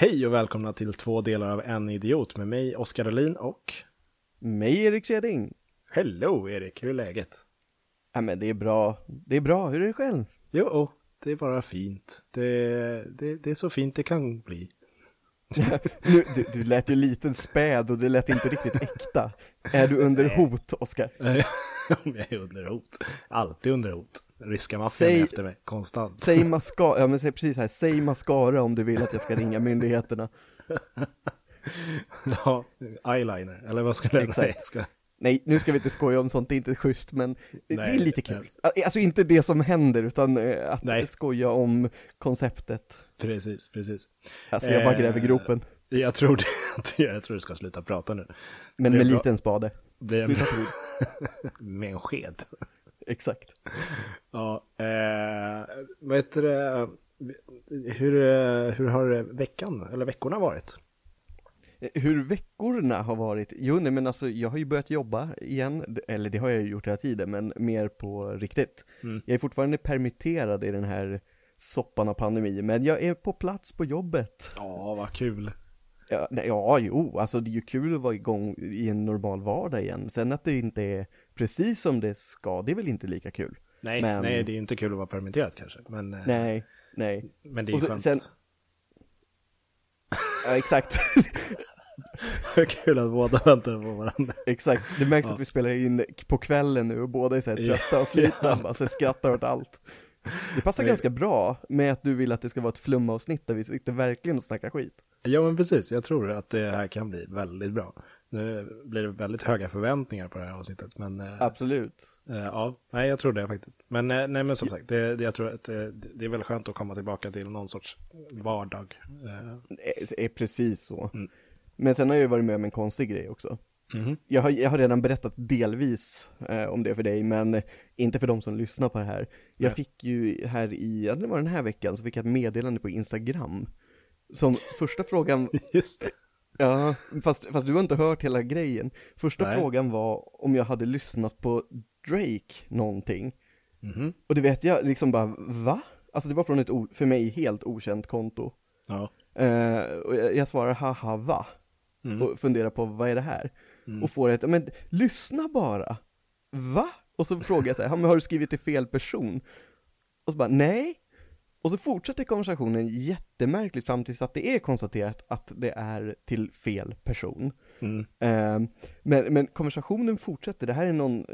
Hej och välkomna till två delar av En Idiot med mig, Oskar Dahlin och... Mig, Erik Keding. Hello Erik, hur är läget? Ja men det är bra. Det är bra, hur är det själv? Jo, det är bara fint. Det, det, det är så fint det kan bli. nu, du, du lät ju liten späd och det lät inte riktigt äkta. Är du under hot, Oskar? Om jag är under hot. Alltid under hot. Ryska maffian efter mig, konstant. Säg mascara, ja men säg precis här, säg mascara om du vill att jag ska ringa myndigheterna. ja, eyeliner, eller vad skulle jag säga? Ska... Nej, nu ska vi inte skoja om sånt, det är inte schysst, men Nej, det är lite kul. Alltså inte det som händer, utan eh, att Nej. skoja om konceptet. Precis, precis. Alltså jag bara gräver gropen. Jag tror, det, jag tror du ska sluta prata nu. Men med liten spade. Sluta med en sked. Exakt. Ja, eh, vad heter det, hur, eh, hur har veckan, eller veckorna varit? Hur veckorna har varit? Jo, nej men alltså jag har ju börjat jobba igen, eller det har jag ju gjort hela tiden, men mer på riktigt. Mm. Jag är fortfarande permitterad i den här soppan av pandemi, men jag är på plats på jobbet. Ja, vad kul. Ja, nej, ja, jo, alltså det är ju kul att vara igång i en normal vardag igen. Sen att det inte är precis som det ska, det är väl inte lika kul. Nej, men... nej det är inte kul att vara permitterad kanske. Men, eh, nej, nej. Men det är ju skönt. Sen... Ja, exakt. kul att båda väntar på varandra. Exakt, det märks ja. att vi spelar in på kvällen nu och båda är så här trötta och slitna, ja. bara så skrattar åt allt. Det passar men... ganska bra med att du vill att det ska vara ett flumavsnitt där vi sitter verkligen och snackar skit. Ja men precis, jag tror att det här kan bli väldigt bra. Nu blir det väldigt höga förväntningar på det här avsnittet. Men, eh, Absolut. Eh, ja, nej jag tror det faktiskt. Men, eh, nej, men som sagt, det, det, jag tror att det, det är väl skönt att komma tillbaka till någon sorts vardag. Det är precis så. Mm. Men sen har jag ju varit med om en konstig grej också. Mm. Jag, har, jag har redan berättat delvis eh, om det för dig, men inte för de som lyssnar på det här. Jag Nej. fick ju här i, ja det var den här veckan, så fick jag ett meddelande på Instagram. Som första frågan... Just det. Ja, fast, fast du har inte hört hela grejen. Första Nej. frågan var om jag hade lyssnat på Drake någonting. Mm. Och det vet jag liksom bara, va? Alltså det var från ett för mig helt okänt konto. Ja. Uh, och jag, jag svarar haha va? Mm. Och funderar på vad är det här? Mm. Och får ett, men lyssna bara! Va? Och så frågar jag så här, har du skrivit till fel person? Och så bara, nej. Och så fortsätter konversationen jättemärkligt fram tills att det är konstaterat att det är till fel person. Mm. Uh, men, men konversationen fortsätter, det här är någon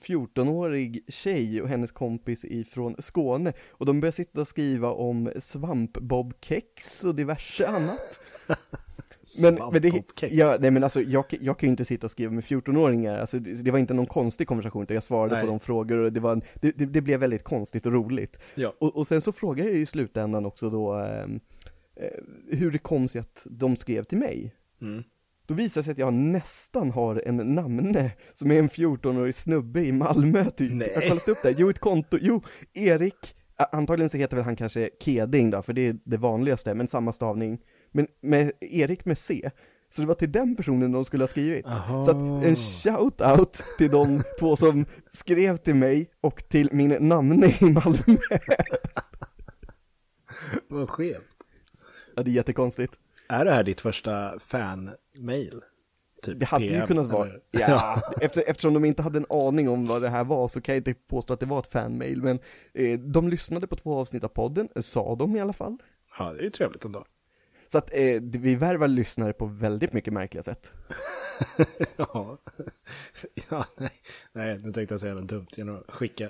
14-årig eh, tjej och hennes kompis ifrån Skåne. Och de börjar sitta och skriva om svampbobkex och diverse annat. men, men det, ja, nej men alltså jag, jag kan ju inte sitta och skriva med 14-åringar, alltså det, det, var inte någon konstig konversation, utan jag svarade nej. på de frågor och det var, det, det, det blev väldigt konstigt och roligt. Ja. Och, och sen så frågade jag ju i slutändan också då eh, eh, hur det kom sig att de skrev till mig. Mm. Då visar det sig att jag nästan har en namne som är en 14-årig snubbe i Malmö typ. Nej. Jag har kollat upp det, jo ett konto, jo, Erik, antagligen så heter väl han kanske Keding då, för det är det vanligaste, men samma stavning men med Erik med C. Så det var till den personen de skulle ha skrivit. Aha. Så att en shout-out till de två som skrev till mig och till min namne i Malmö. Vad skevt. Ja, det är jättekonstigt. Är det här ditt första fan-mail? Typ det hade PM, ju kunnat vara, ja, efter, eftersom de inte hade en aning om vad det här var så kan jag inte påstå att det var ett fan-mail, men eh, de lyssnade på två avsnitt av podden, sa de i alla fall. Ja, det är ju trevligt ändå. Så att eh, vi värvar lyssnare på väldigt mycket märkliga sätt. ja. ja, nej. nej, nu tänkte jag säga något dumt genom att skicka,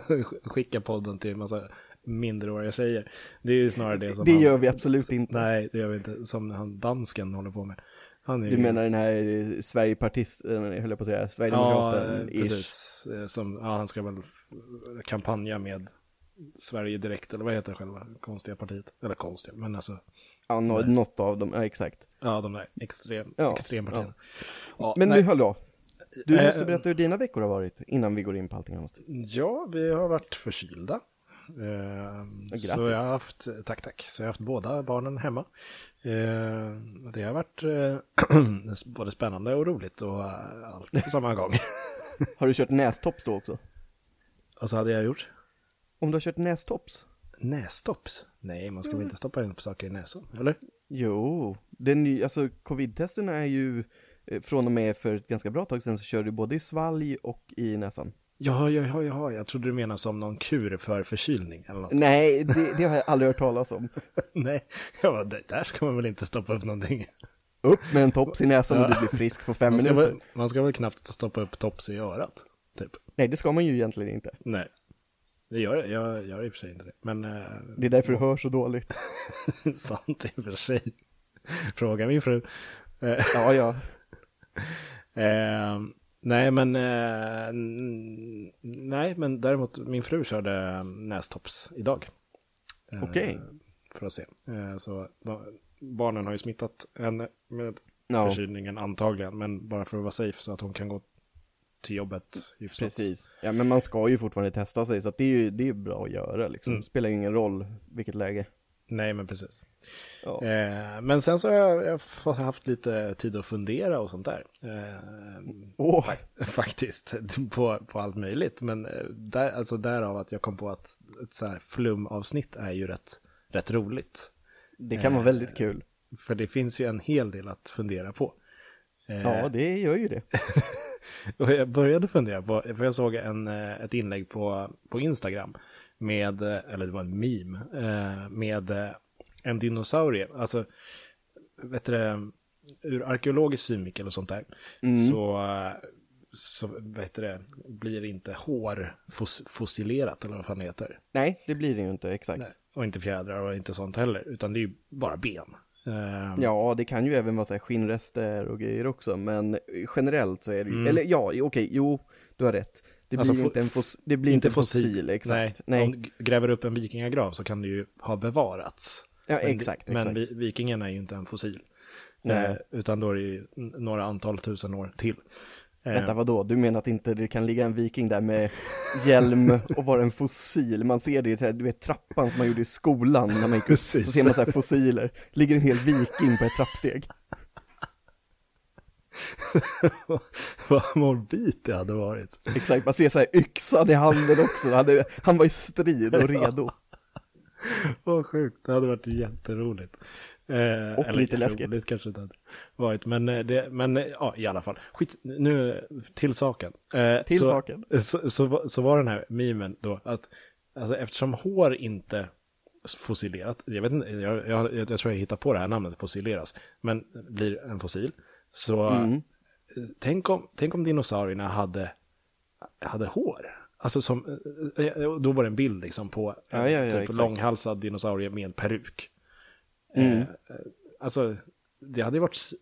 skicka podden till en massa mindreåriga tjejer. Det är ju snarare det som Det han, gör vi absolut inte. Nej, det gör vi inte. Som han dansken håller på med. Han är du menar den här eh, Sverigepartisten, höll jag på att säga, Sverigedemokraten? Ja, precis. Eh, som, ja, han ska väl kampanja med Sverige Direkt, eller vad heter själva konstiga partiet? Eller konstiga, men alltså. Ja, no, något av dem, ja exakt. Ja, de där extrem, ja, extrempartierna. Ja. Men nej. nu hallå, du måste äh, berätta hur dina veckor har varit innan vi går in på allting annat. Ja, vi har varit förkylda. Eh, så jag har haft, tack tack, så jag har haft båda barnen hemma. Eh, det har varit eh, både spännande och roligt och eh, allt på samma gång. har du kört nästops då också? Och så hade jag gjort? Om du har kört nästops? Nästops? Nej, man ska väl inte stoppa in saker i näsan, eller? Jo, den, alltså covid-testerna är ju eh, från och med för ett ganska bra tag sedan så kör du både i svalg och i näsan. Ja, ja, ja, ja, jag trodde du menade som någon kur för förkylning eller något. Nej, det, det har jag aldrig hört talas om. Nej, jag bara, där ska man väl inte stoppa upp någonting. Upp med en tops i näsan och du blir frisk på fem man minuter. Väl, man ska väl knappt stoppa upp tops i örat, typ. Nej, det ska man ju egentligen inte. Nej. Det gör jag, jag gör i och för sig inte det. Men, uh, det är därför du hör så dåligt. sant i och för sig. Fråga min fru. ja, ja. Uh, nej, men uh, nej, men däremot min fru körde nästops idag. Okej. Okay. För att se. så barnen har ju smittat henne med no. förkylningen antagligen, men bara för att vara safe så att hon kan gå till jobbet hyfsat. Precis. Ja, men man ska ju fortfarande testa sig, så det är ju det är bra att göra liksom. Mm. Spelar ingen roll vilket läge. Nej, men precis. Ja. Eh, men sen så har jag, jag haft lite tid att fundera och sånt där. Eh, oh. Faktiskt, på, på allt möjligt. Men eh, där, alltså därav att jag kom på att ett så här flumavsnitt är ju rätt, rätt roligt. Det kan vara eh, väldigt kul. För det finns ju en hel del att fundera på. Eh, ja, det gör ju det. och jag började fundera på, för jag såg en, eh, ett inlägg på, på Instagram med, eller det var en meme, med en dinosaurie. Alltså, vet du ur arkeologisk synvinkel och sånt där, mm. så, så vet du blir inte hår fos, fossilerat eller vad fan det heter. Nej, det blir det ju inte, exakt. Nej. Och inte fjädrar och inte sånt heller, utan det är ju bara ben. Um... Ja, det kan ju även vara så här skinnrester och grejer också, men generellt så är det ju, mm. eller ja, okej, okay, jo, du har rätt. Det alltså, blir, inte en, fos, det blir inte, inte fossil, fossil, exakt. Nej, Nej. Om du gräver upp en vikingagrav så kan det ju ha bevarats. Ja, men, exakt. Men exakt. vikingen är ju inte en fossil. Eh, utan då är det ju några antal tusen år till. Vänta, eh. vadå? Du menar att inte det kan ligga en viking där med hjälm och vara en fossil? Man ser det, du vet trappan som man gjorde i skolan när man gick upp, så ser man så här fossiler. Ligger en hel viking på ett trappsteg. Vad morbid det hade varit. Exakt, man ser så här yxan i handen också. Han, han var i strid och redo. Vad sjukt, det hade varit jätteroligt. Eh, och lite läskigt. Roligt kanske det hade varit, men, eh, det, men eh, ja, i alla fall. Skit, nu till saken. Eh, till så, saken. Så, så, så, var den här memen då att alltså, eftersom hår inte fossilerat, jag vet inte, jag, jag, jag, tror jag hittar på det här namnet, fossileras, men blir en fossil. Så mm. tänk, om, tänk om dinosaurierna hade, hade hår. Alltså som, då var det en bild liksom på ja, ja, ja, typ långhalsad dinosaurie med en peruk. Mm. Eh, alltså, det hade ju varit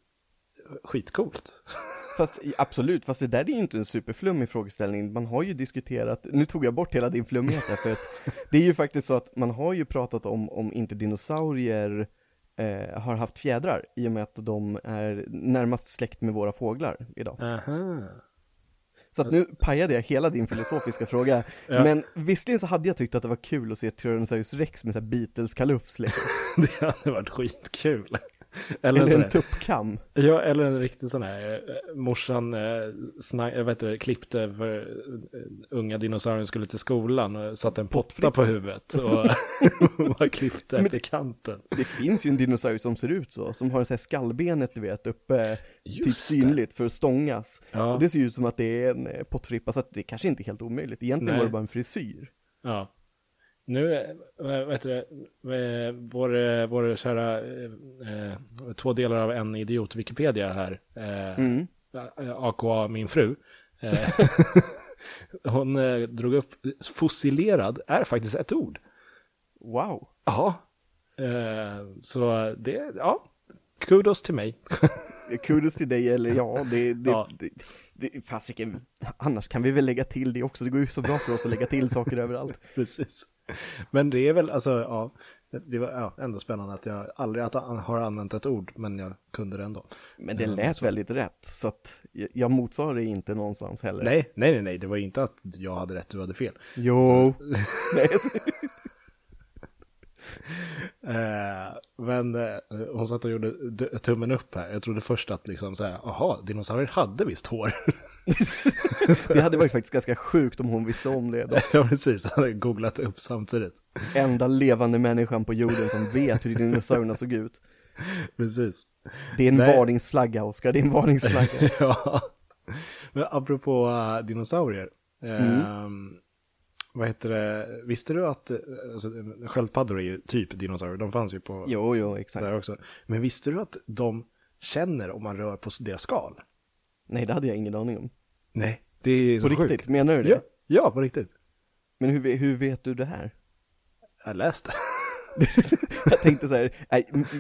skitcoolt. Fast absolut, fast det där är ju inte en superflummig frågeställning. Man har ju diskuterat, nu tog jag bort hela din flummighet för att det är ju faktiskt så att man har ju pratat om, om inte dinosaurier eh, har haft fjädrar i och med att de är närmast släkt med våra fåglar idag. Aha. Så att nu pajade jag hela din filosofiska fråga. Ja. Men visserligen så hade jag tyckt att det var kul att se Tyrannosaurus rex med så Beatles-kalufs liksom. Det hade varit skitkul. Eller, eller en, en tuppkam. Ja, eller en riktig sån här, eh, morsan, eh, jag vet inte, klippte för eh, unga dinosaurier skulle till skolan och satte en potta på huvudet och bara klippte efter kanten. Det finns ju en dinosaurie som ser ut så, som har en sån här skallbenet, du vet, uppe typ synligt för att stångas. Ja. Och det ser ju ut som att det är en eh, pottfrippa, så att det kanske inte är helt omöjligt. Egentligen Nej. var det bara en frisyr. Ja. Nu, äh, vet du, vår, vår kära äh, två delar av en idiot Wikipedia här, äh, mm. aka min fru, hon drog upp, fossilerad är faktiskt ett ord. Wow. Ja. så det, ja, kudos till mig. kudos till dig, eller ja, det, det, ja. det, fasiken, annars kan vi väl lägga till det också, det går ju så bra för oss att lägga till saker överallt. Precis. Men det är väl, alltså, ja, det var ja, ändå spännande att jag aldrig att, har använt ett ord, men jag kunde det ändå. Men det lät så. väldigt rätt, så att jag motsvarar det inte någonstans heller. Nej, nej, nej, nej, det var inte att jag hade rätt, du hade fel. Jo. Eh, men eh, hon satt och gjorde tummen upp här. Jag trodde först att liksom så här, aha, dinosaurier hade visst hår. det hade varit faktiskt ganska sjukt om hon visste om det då. ja, precis. Han hade googlat upp samtidigt. Enda levande människan på jorden som vet hur dinosaurierna såg ut. Precis. Det är en Nej. varningsflagga, Oskar, det är en varningsflagga. ja. Men apropå uh, dinosaurier. Mm. Eh, vad heter det, visste du att, alltså, sköldpaddor är ju typ dinosaurier, de fanns ju på... Jo, jo, exakt. Där också. Men visste du att de känner om man rör på deras skal? Nej, det hade jag ingen aning om. Nej, det är så På sjukt. riktigt, menar du det? Ja, ja, på riktigt. Men hur, hur vet du det här? Jag läste. jag tänkte så här,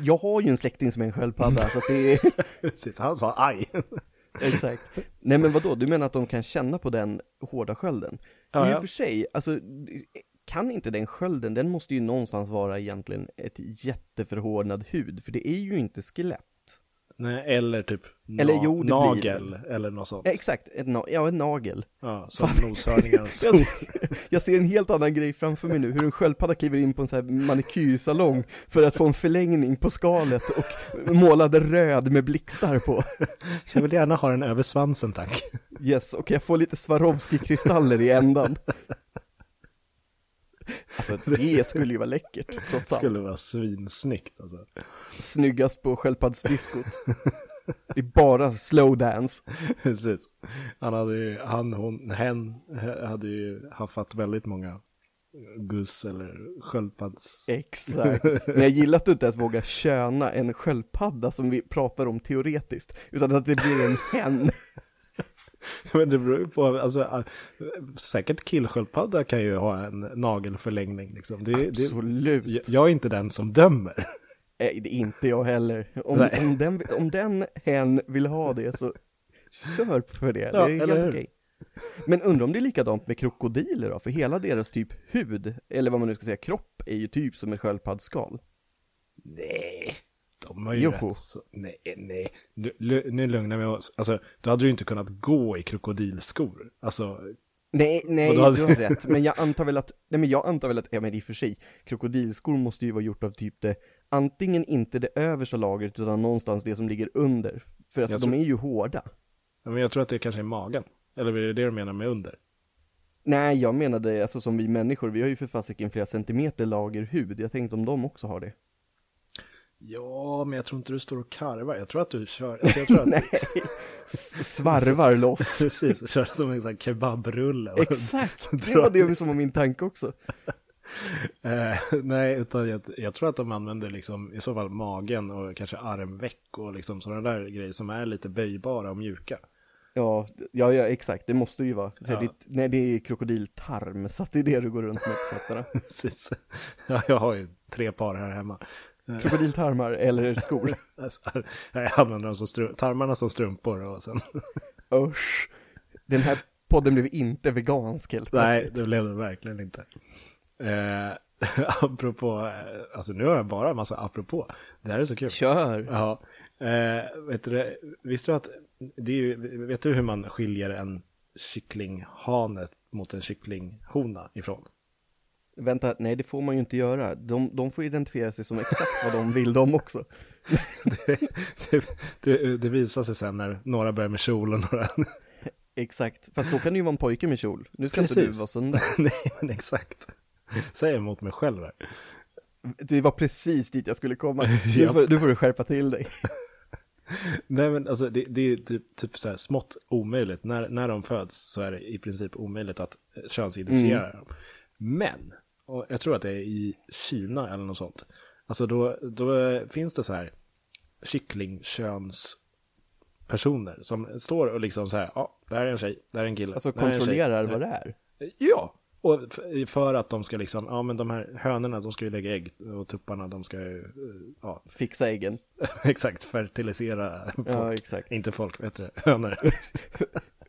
jag har ju en släkting som är en sköldpadda, så att det är... Precis, han sa aj. Exakt. Nej men vadå, du menar att de kan känna på den hårda skölden? Ja, I och för sig, alltså, kan inte den skölden, den måste ju någonstans vara egentligen ett jätteförhårdnad hud, för det är ju inte skelett. Nej, eller typ na eller, jo, nagel eller något sånt. Exakt, ett na ja en nagel. Ja, som noshörningar. jag, jag ser en helt annan grej framför mig nu, hur en sköldpadda kliver in på en sån här manikyrsalong för att få en förlängning på skalet och målade röd med blixtar på. jag vill gärna ha den över svansen tack. Yes, och jag får lite Swarovski-kristaller i ändan. Alltså det skulle ju vara läckert, trots allt. Det skulle vara svinsnyggt alltså. Snyggast på sköldpaddsdiskot. Det är bara slow dance. Precis. Han hade ju, han, hon, hen hade ju haffat väldigt många guss eller sköldpadds... Exakt. Men jag gillar att du inte ens vågar köna en sköldpadda som vi pratar om teoretiskt, utan att det blir en hen. Men det beror ju på, alltså, säkert killsköldpadda kan ju ha en nagelförlängning liksom. Det, Absolut. Det, jag är inte den som dömer. Nej, det är inte jag heller. Om, om, den, om den hen vill ha det så kör för det, ja, det är helt okej. Men undrar om det är likadant med krokodiler då? För hela deras typ hud, eller vad man nu ska säga, kropp, är ju typ som ett sköldpaddsskal. Nej, de har ju Joho. rätt så... Nej, nej. Nu, nu lugnar vi oss. Alltså, då hade du inte kunnat gå i krokodilskor. Alltså... Nej, nej, hade... du har rätt. Men jag antar väl att, nej men jag antar väl att, ja men i och för sig, krokodilskor måste ju vara gjort av typ det, antingen inte det översta lagret, utan någonstans det som ligger under. För alltså, tror... de är ju hårda. Ja, men jag tror att det kanske är magen. Eller är det det du menar med under? Nej, jag menade, alltså som vi människor, vi har ju för fasiken flera centimeter lager hud. Jag tänkte om de också har det. Ja, men jag tror inte du står och karvar. Jag tror att du kör... Alltså jag tror att Nej, svarvar loss. Precis, kör som en sån kebabrulle. Exakt, det var det som var min tanke också. eh, nej, utan jag, jag, tror att de använder liksom i så fall magen och kanske armveck och liksom sådana där grejer som är lite böjbara och mjuka. Ja, ja, ja exakt, det måste ju vara. Ja. Det, nej, det är krokodiltarm, så att det är det du går runt med på fötterna. Precis. Ja, jag har ju tre par här hemma. Krokodiltarmar eller skor? Alltså, jag använder dem som tarmarna som strumpor och sen... Usch. Den här podden blev inte vegansk helt Nej, det blev det verkligen inte. Eh, apropå, eh, alltså nu har jag bara en massa apropå. Det här är så kul. Kör! Ja. Eh, vet du, visste du att, det är ju, vet du hur man skiljer en kycklinghane mot en kycklinghona ifrån? Vänta, nej det får man ju inte göra. De, de får identifiera sig som exakt vad de vill de också. det, det, det, det, visar sig sen när några börjar med kjol och några... exakt, fast då kan det ju vara en pojke med kjol. Nu ska Precis. inte du vara sån där. nej, men exakt. Säger emot mig själv här. Det var precis dit jag skulle komma. Nu får, nu får du skärpa till dig. Nej men alltså det, det är typ, typ så här smått omöjligt. När, när de föds så är det i princip omöjligt att könsidentifiera mm. dem. Men och jag tror att det är i Kina eller något sånt. Alltså då, då finns det så här kycklingkönspersoner som står och liksom så här, ja, det här är en tjej, det här är en kille. Alltså kontrollerar vad det är? Ja, och för att de ska liksom, ja men de här hönorna de ska ju lägga ägg och tupparna de ska ju, ja. Fixa äggen. exakt, fertilisera folk. Ja, exakt. Inte folk, vet du, hönor.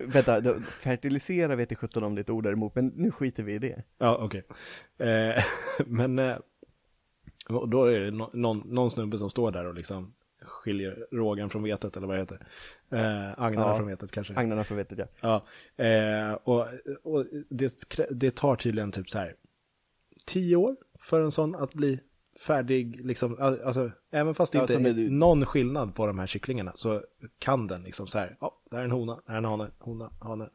Vänta, fertilisera vet jag sjutton om det är ett ord däremot, men nu skiter vi i det. Ja, okej. Okay. Eh, men eh, då är det no någon, någon snubbe som står där och liksom skiljer rågen från vetet eller vad det heter. Eh, agnarna ja, från vetet kanske. Agnarna från vetet, ja. Ja, eh, och, och det, det tar tydligen typ så här tio år för en sån att bli färdig, liksom, alltså, även fast det inte är du... någon skillnad på de här kycklingarna så kan den liksom så här, ja, det här är en hona, det här är en hane, hona, hane.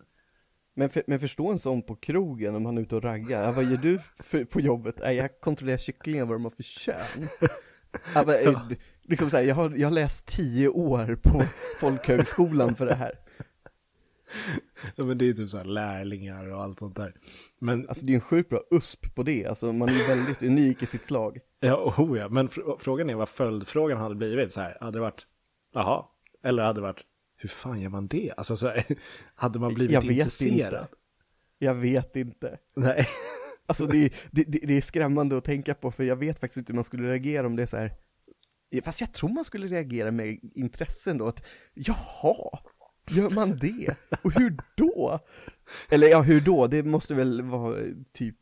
Men, för, men förstå en sån på krogen om han är ute och raggar, ja, vad gör du för, på jobbet? Äh, jag kontrollerar kycklingar vad de har för kön. ja, men, ja. Liksom så här, jag har, jag har läst tio år på folkhögskolan för det här. Ja men det är ju typ så här lärlingar och allt sånt där. Men... Alltså det är en sjukt bra USP på det, alltså man är väldigt unik i sitt slag. Ja, oh ja, men fr frågan är vad följdfrågan hade blivit så här, hade det varit, jaha, eller hade det varit, hur fan gör man det? Alltså så här, hade man blivit jag vet intresserad? Inte. Jag vet inte. Nej. Alltså det, det, det, är skrämmande att tänka på, för jag vet faktiskt inte hur man skulle reagera om det är så här, fast jag tror man skulle reagera med intresse då, att jaha, Gör man det? Och hur då? Eller ja, hur då? Det måste väl vara typ,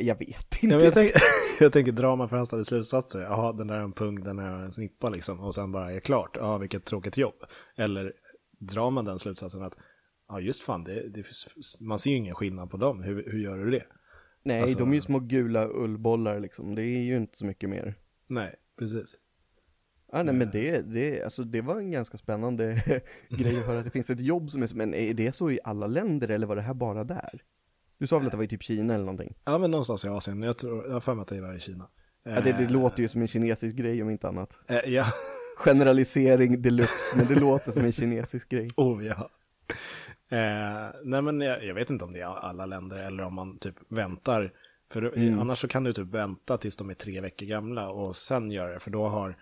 jag vet inte. Ja, jag, tänker, jag tänker dra man förhastade slutsatser. Jaha, den där är en punkt, den är en snippa liksom. Och sen bara är klart. Ja, vilket tråkigt jobb. Eller drar man den slutsatsen att, ja just fan, det, det, man ser ju ingen skillnad på dem. Hur, hur gör du det? Nej, alltså, de är ju små gula ullbollar liksom. Det är ju inte så mycket mer. Nej, precis. Ja, nej, men det, det, alltså, det var en ganska spännande grej att höra att det finns ett jobb som är men är det så i alla länder eller var det här bara där? Du sa väl att det var i typ Kina eller någonting? Ja, men någonstans i Asien. Jag, tror, jag har för mig att det var i Kina. Ja, det, det uh, låter ju som en kinesisk grej om inte annat. Uh, ja. Generalisering deluxe, men det låter som en kinesisk grej. Oh ja. Uh, nej men jag, jag, vet inte om det är alla länder eller om man typ väntar. För mm. annars så kan du typ vänta tills de är tre veckor gamla och sen göra det. För då har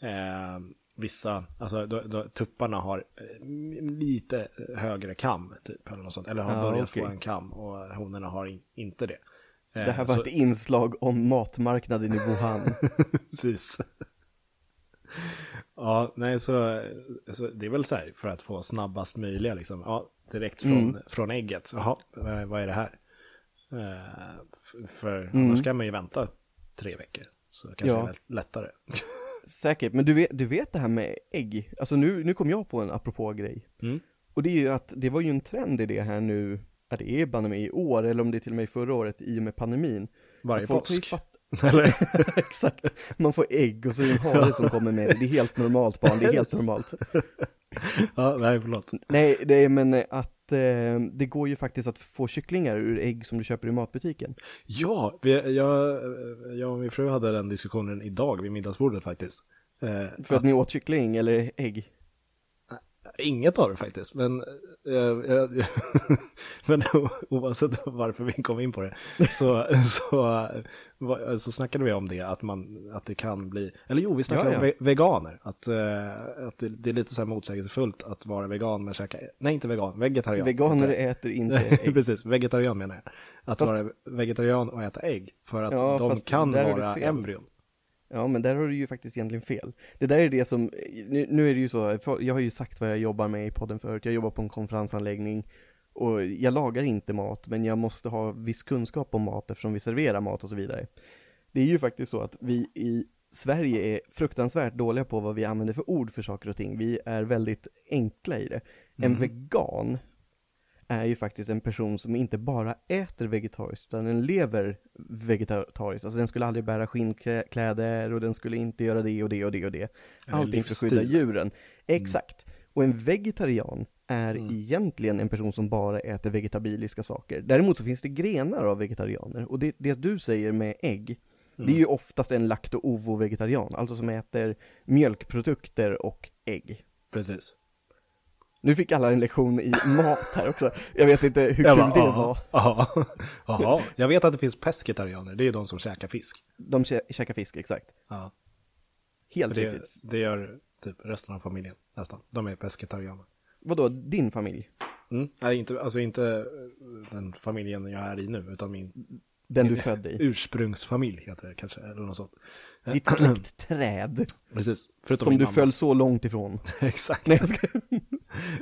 eh, vissa, alltså då, då, tupparna har eh, lite högre kam typ, eller något sånt, eller har ja, börjat okay. få en kam och honorna har in, inte det. Eh, det här var så... ett inslag om matmarknaden i Wuhan. Precis. ja, nej så, så det är väl så här för att få snabbast möjliga liksom, ja, direkt från, mm. från ägget, jaha, vad är det här? Eh, för mm. annars kan man ju vänta tre veckor, så kanske ja. det är lättare. Säkert, men du vet, du vet det här med ägg, alltså nu, nu kom jag på en apropå grej. Mm. Och det är ju att det var ju en trend i det här nu, att det är banne i år, eller om det är till och med förra året i och med pandemin. Varje påsk. Eller? Exakt, man får ägg och så är det en hare som kommer med det, det är helt normalt barn, det är helt normalt. ja, nej förlåt. Nej, det är men att eh, det går ju faktiskt att få kycklingar ur ägg som du köper i matbutiken. Ja, vi, jag, jag och min fru hade den diskussionen idag vid middagsbordet faktiskt. Eh, För att, att ni åt kyckling eller ägg? Inget av det faktiskt, men, äh, äh, men oavsett varför vi kom in på det så, så, så snackade vi om det, att, man, att det kan bli, eller jo, vi snackade ja, ja. om veganer, att, äh, att det, det, är lite så här motsägelsefullt att vara vegan men käka, nej inte vegan, vegetarian. Veganer äter inte ägg. Precis, vegetarian menar jag. Att fast... vara vegetarian och äta ägg, för att ja, de kan vara embryon. Ja, men där har du ju faktiskt egentligen fel. Det där är det som, nu, nu är det ju så, jag har ju sagt vad jag jobbar med i podden förut, jag jobbar på en konferensanläggning och jag lagar inte mat, men jag måste ha viss kunskap om mat eftersom vi serverar mat och så vidare. Det är ju faktiskt så att vi i Sverige är fruktansvärt dåliga på vad vi använder för ord för saker och ting. Vi är väldigt enkla i det. En mm. vegan är ju faktiskt en person som inte bara äter vegetariskt, utan den lever vegetariskt. Alltså den skulle aldrig bära skinnkläder och den skulle inte göra det och det och det och det. Allting för att skydda djuren. Mm. Exakt. Och en vegetarian är mm. egentligen en person som bara äter vegetabiliska saker. Däremot så finns det grenar av vegetarianer. Och det, det du säger med ägg, mm. det är ju mm. oftast en lakto-ovo-vegetarian, alltså som äter mjölkprodukter och ägg. Precis. Nu fick alla en lektion i mat här också. Jag vet inte hur kul bara, det var. Ja, jag vet att det finns pesketarianer, det är de som käkar fisk. De käkar fisk, exakt. Ja. Helt det, riktigt. Det gör typ resten av familjen, nästan. De är pesketarianer. Vadå, din familj? Mm. Nej, inte, alltså inte den familjen jag är i nu, utan min den du födde i. Ursprungsfamilj heter det kanske, eller något sånt. Ditt släktträd. Precis. Förutom Som du mamma. föll så långt ifrån. Exakt. Nej, jag ska...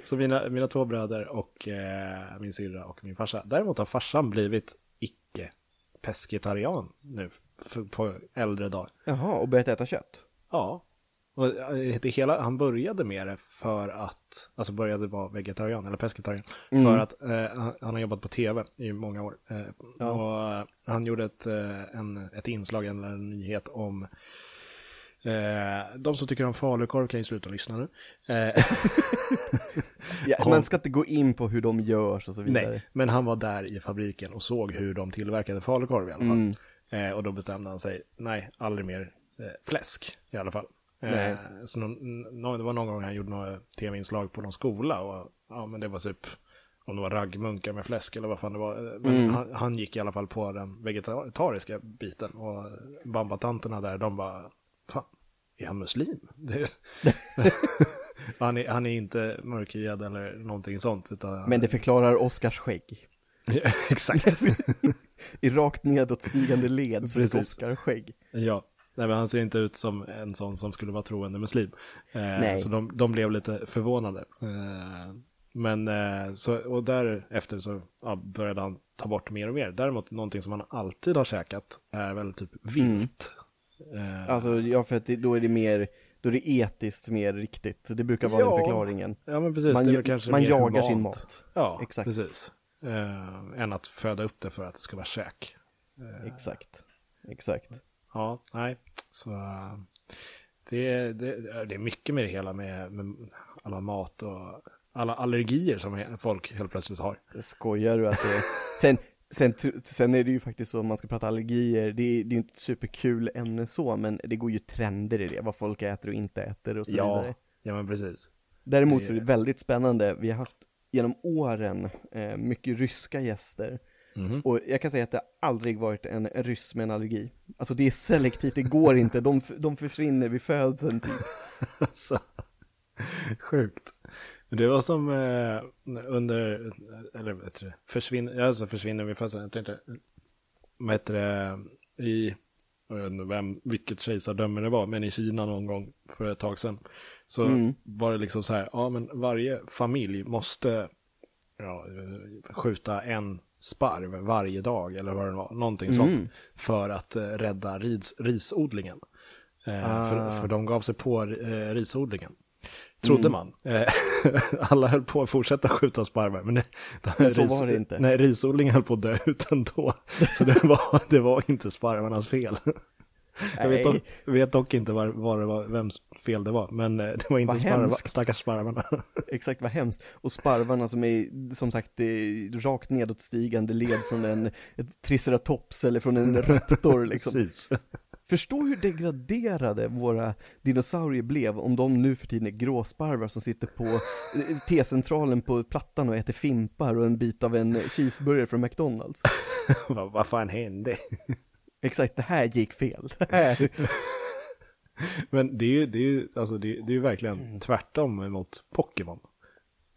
så mina, mina två bröder och eh, min syrra och min farsa. Däremot har farsan blivit icke pesketarian nu, för, på äldre dagar. Jaha, och börjat äta kött? Ja, och eh, det hela, han började med det för att, alltså började vara vegetarian eller pescetarian, mm. för att eh, han har jobbat på tv i många år. Eh, ja. Och eh, han gjorde ett, eh, en, ett inslag, eller en nyhet om de som tycker om falukorv kan ju sluta lyssna nu. ja, man ska inte gå in på hur de görs och så vidare. Nej, men han var där i fabriken och såg hur de tillverkade falukorv i alla fall. Mm. och då bestämde han sig, nej, aldrig mer fläsk i alla fall. Eh, så någon, det var någon gång han gjorde något tv-inslag på någon skola och ja, men det var typ om det var raggmunkar med fläsk eller vad fan det var. Men mm. han, han, gick i alla fall på den vegetariska biten och bambatanterna där, de bara, fan, är han muslim? han, är, han är inte mörkhyad eller någonting sånt. Utan... Men det förklarar Oscars skägg. exakt. I rakt nedåtstigande led så är det Oscar skägg. Ja, Nej, men han ser inte ut som en sån som skulle vara troende muslim. Eh, så de, de blev lite förvånade. Eh, men eh, så, och därefter så ja, började han ta bort mer och mer. Däremot någonting som han alltid har käkat är väl typ vilt. Mm. Alltså ja, för att det, då är det mer, då är det etiskt mer riktigt. Det brukar vara ja, den förklaringen. Ja, men precis. Man, det är kanske man jagar humant. sin mat. Ja, Exakt. precis. Eh, än att föda upp det för att det ska vara käk. Eh, Exakt. Exakt. Ja, nej. Så det, det, det är mycket med det hela med, med alla mat och alla allergier som folk helt plötsligt har. Skojar du att det. Sen, sen, sen är det ju faktiskt så, om man ska prata allergier, det är, det är ju inte ett superkul ämne så, men det går ju trender i det, vad folk äter och inte äter och så ja, vidare. Ja, men precis. Däremot så är det väldigt spännande, vi har haft genom åren eh, mycket ryska gäster, Mm. Och jag kan säga att det aldrig varit en ryss med en allergi. Alltså det är selektivt, det går inte, de, de försvinner vid födseln typ. alltså, sjukt. Det var som eh, under, eller vet du, försvinner, alltså försvinner vid födseln, jag tänkte, vad heter det, i, jag vet inte vem, vilket kejsardöme det var, men i Kina någon gång för ett tag sedan. Så mm. var det liksom så här, ja men varje familj måste ja, skjuta en sparv varje dag eller vad det var, någonting mm. sånt, för att eh, rädda ris, risodlingen. Eh, ah. för, för de gav sig på eh, risodlingen. Trodde mm. man. Eh, alla höll på att fortsätta skjuta sparvar, men, det, men så ris, var det inte. Nej, risodlingen höll på att dö ut ändå. Så det var, det var inte sparvarnas fel. Jag vet, dock, vet dock inte var, var det var, vems fel det var, men eh, det var inte sparva, stackars sparvarna. Exakt, vad hemskt. Och sparvarna som är, som sagt, är rakt nedåtstigande led från en triceratops eller från en raptor liksom. Precis. Förstå hur degraderade våra dinosaurier blev om de nu för tiden är gråsparvar som sitter på eh, T-centralen på Plattan och äter fimpar och en bit av en cheeseburgare från McDonalds. Vad fan hände? Exakt, det här gick fel. Men det är ju, det är ju, alltså det är, det är ju verkligen mm. tvärtom mot Pokémon.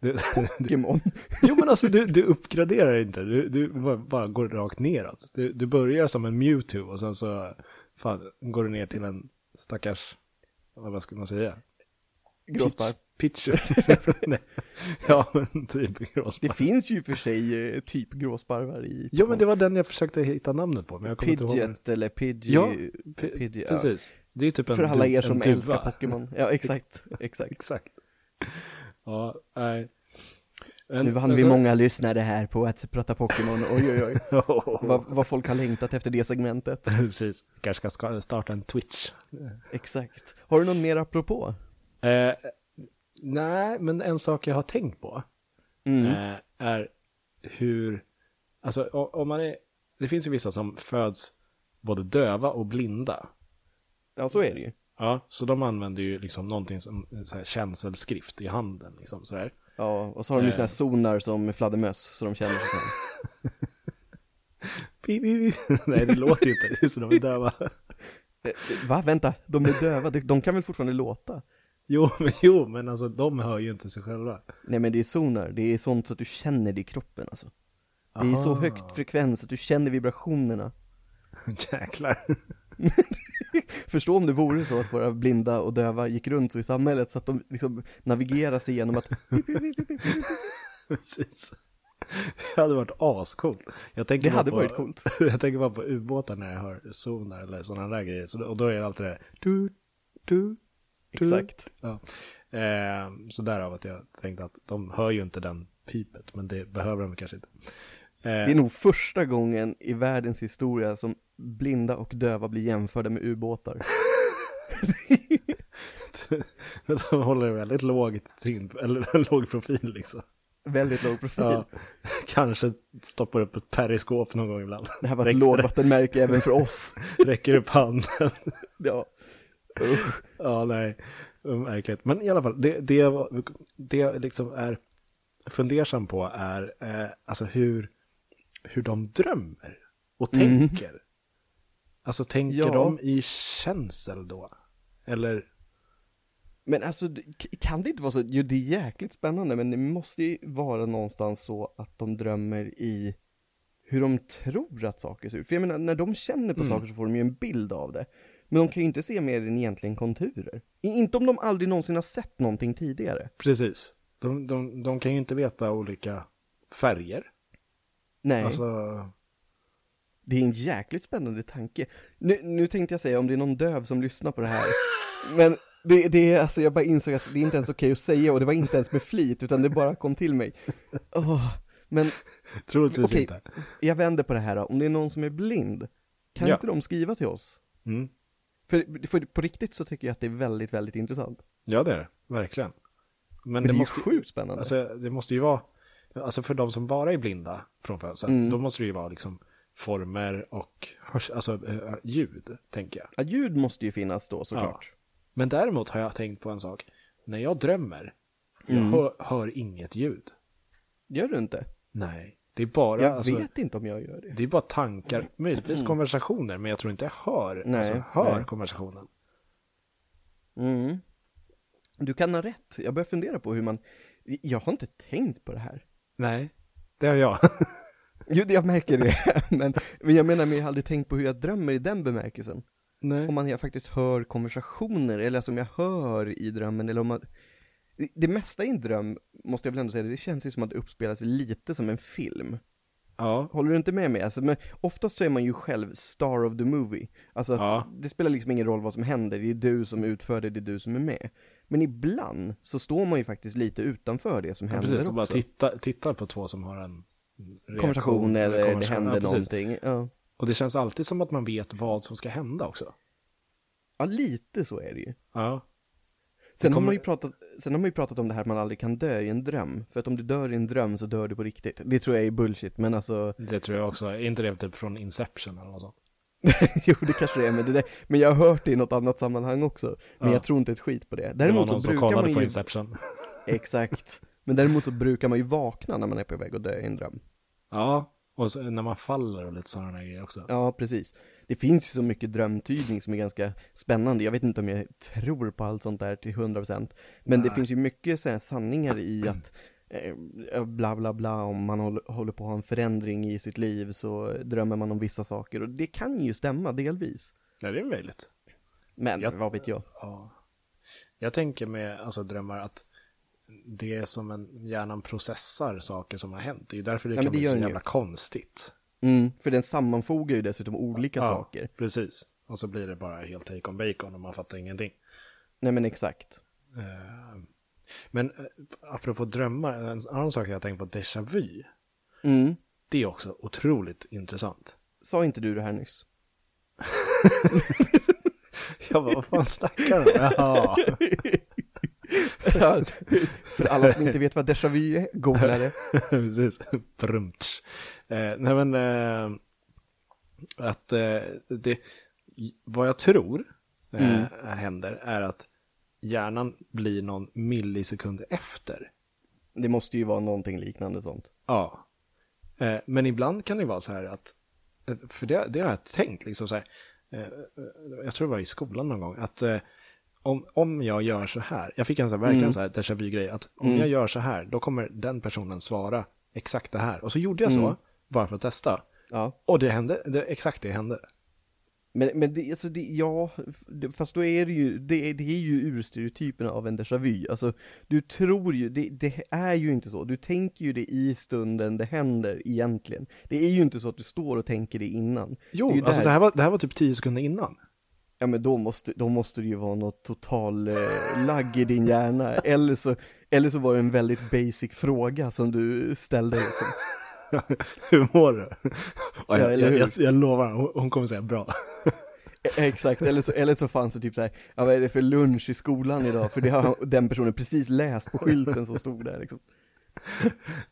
Pokémon? jo men alltså du, du uppgraderar inte, du, du bara går rakt neråt. Du, du börjar som en Mewtwo och sen så fan, går du ner till en stackars, vad ska man säga? Gråsparv. Pitcher. ja, men typ gråsparv. Det finns ju för sig eh, typ gråsparvar i... Ja, men det var den jag försökte hitta namnet på. Men jag Pidget eller Pidgey. Ja, Pidgey, precis. Det är typ en För alla er som älskar Pokémon. Ja, exakt. Exakt. exakt. Ja, nej. En, nu vann vi så... många lyssnare här på att prata Pokémon, oj oj oj. vad, vad, folk har längtat efter det segmentet. Precis, kanske ska starta en Twitch. Exakt. Har du någon mer apropå? Eh, nej, men en sak jag har tänkt på mm. eh, är hur, alltså om man är, det finns ju vissa som föds både döva och blinda. Ja, så är det ju. Ja, så de använder ju liksom någonting som så här känselskrift i handen, liksom sådär. Ja, och så har de ju sådana här sonar som fladdermöss, så de känner sig Nej, det låter ju inte, det är så de är döva. Eh, va, vänta, de är döva, de kan väl fortfarande låta? Jo, men, jo, men alltså de hör ju inte sig själva. Nej, men det är sonar, det är sånt så att du känner det i kroppen alltså. Det är Aha. så högt frekvens att du känner vibrationerna. Jäklar. Förstå om det vore så att våra blinda och döva gick runt så i samhället så att de liksom navigerar sig genom att Precis. Det hade varit ascoolt. Jag tänker det hade på, varit coolt. Jag tänker bara på ubåtar när jag hör sonar eller sådana där grejer. Så, och då är det alltid det du, du, Exakt. Ja. Eh, så därav att jag tänkte att de hör ju inte den pipet, men det behöver de kanske inte. Eh, det är nog första gången i världens historia som blinda och döva blir jämförda med ubåtar. de håller väldigt låg, eller låg profil liksom. Väldigt låg profil. Ja, kanske stoppar upp ett periskop någon gång ibland. Det här var ett lågvattenmärke även för oss. Räcker upp handen. ja. Usch. Ja, nej. Märkligt. Men i alla fall, det, det, det jag liksom är fundersam på är eh, alltså hur, hur de drömmer och mm. tänker. Alltså tänker ja. de i känsel då? Eller? Men alltså, kan det inte vara så, jo det är jäkligt spännande, men det måste ju vara någonstans så att de drömmer i hur de tror att saker ser ut. För jag menar, när de känner på mm. saker så får de ju en bild av det. Men de kan ju inte se mer än egentligen konturer. Inte om de aldrig någonsin har sett någonting tidigare. Precis. De, de, de kan ju inte veta olika färger. Nej. Alltså... Det är en jäkligt spännande tanke. Nu, nu tänkte jag säga om det är någon döv som lyssnar på det här. Men det, det är alltså, jag bara insåg att det är inte ens okej okay att säga och det var inte ens med flit utan det bara kom till mig. Oh, men... Troligtvis okay, inte. Jag vänder på det här då. Om det är någon som är blind, kan ja. inte de skriva till oss? Mm. För, för på riktigt så tycker jag att det är väldigt, väldigt intressant. Ja, det är det. Verkligen. Men, Men det, det, måste, är sjukt spännande. Alltså, det måste ju vara, alltså för de som bara är blinda från födseln, mm. då måste det ju vara liksom former och hörs, alltså, äh, ljud, tänker jag. Ja, ljud måste ju finnas då såklart. Ja. Men däremot har jag tänkt på en sak. När jag drömmer, mm. jag hör, hör, inget ljud. Gör du inte? Nej. Det är bara, jag alltså, vet inte om jag gör det. Det är bara tankar, möjligtvis mm. konversationer, men jag tror inte jag hör, nej, alltså, hör nej. konversationen. Mm. Du kan ha rätt. Jag börjar fundera på hur man, jag har inte tänkt på det här. Nej, det har jag. jo, jag märker det. men, men jag menar, men jag har aldrig tänkt på hur jag drömmer i den bemärkelsen. Nej. Om man jag faktiskt hör konversationer, eller som jag hör i drömmen, eller om man, det mesta i en dröm, måste jag väl ändå säga, det känns ju som att det uppspelas lite som en film. Ja. Håller du inte med mig? Alltså, men oftast så är man ju själv star of the movie. Alltså att ja. det spelar liksom ingen roll vad som händer, det är du som utför det, det är du som är med. Men ibland så står man ju faktiskt lite utanför det som ja, händer precis, också. Precis, bara titta, tittar på två som har en konversation eller, eller det händer ja, någonting. Ja. Och det känns alltid som att man vet vad som ska hända också. Ja, lite så är det ju. Ja. Sen, kommer... har man ju pratat, sen har man ju pratat om det här att man aldrig kan dö i en dröm. För att om du dör i en dröm så dör du på riktigt. Det tror jag är bullshit, men alltså... Det tror jag också. Är inte det typ från Inception eller något sånt? jo, det kanske det är, men, det där, men jag har hört det i något annat sammanhang också. Men ja. jag tror inte ett skit på det. Däremot det var någon så brukar som kollade man ju... på Inception. Exakt. Men däremot så brukar man ju vakna när man är på väg att dö i en dröm. Ja, och när man faller och lite sådana grejer också. Ja, precis. Det finns ju så mycket drömtydning som är ganska spännande. Jag vet inte om jag tror på allt sånt där till 100%. Men Nej. det finns ju mycket så sanningar i att eh, bla bla bla, om man håller på att ha en förändring i sitt liv så drömmer man om vissa saker. Och det kan ju stämma delvis. Ja, det är möjligt. Men jag, vad vet jag? Ja. Jag tänker med alltså, drömmar att det är som en hjärnan processar saker som har hänt. Det är ju därför det ja, kan det bli så jävla ju. konstigt. Mm, för den sammanfogar ju dessutom olika ja, saker. precis. Och så blir det bara helt take on bacon och man fattar ingenting. Nej men exakt. Uh, men uh, apropå drömmar, en annan sak jag har tänkt på, déjà vu. Mm. Det är också otroligt intressant. Sa inte du det här nyss? jag bara, vad fan snackar du? Jaha. För alla som inte vet vad déjà vu är, googla det. Precis, Brumtsch. Eh, nej men, eh, att eh, det, vad jag tror eh, mm. händer är att hjärnan blir någon millisekund efter. Det måste ju vara någonting liknande sånt. Ja. Eh, men ibland kan det vara så här att, eh, för det, det har jag tänkt liksom så här, jag tror det var i skolan någon gång, att om, om jag gör så här, jag fick en så här, verkligen mm. så här déjà vu-grej, att om mm. jag gör så här, då kommer den personen svara exakt det här. Och så gjorde jag så, mm. Bara för att testa. Ja. Och det hände, det, exakt det hände. Men, men det, alltså det, ja, fast då är det ju, det, det är ju urstereotypen av en déjà vu. Alltså, du tror ju, det, det är ju inte så. Du tänker ju det i stunden det händer egentligen. Det är ju inte så att du står och tänker det innan. Jo, det alltså det här, var, det här var typ tio sekunder innan. Ja men då måste, då måste det ju vara något total eh, lagg i din hjärna, eller så, eller så var det en väldigt basic fråga som du ställde. Liksom. hur mår du? Ja, jag, jag, jag, jag, lovar, hon kommer säga bra. E, exakt, eller så, eller så fanns det typ så här, ja, vad är det för lunch i skolan idag? För det har den personen precis läst på skylten som stod där liksom.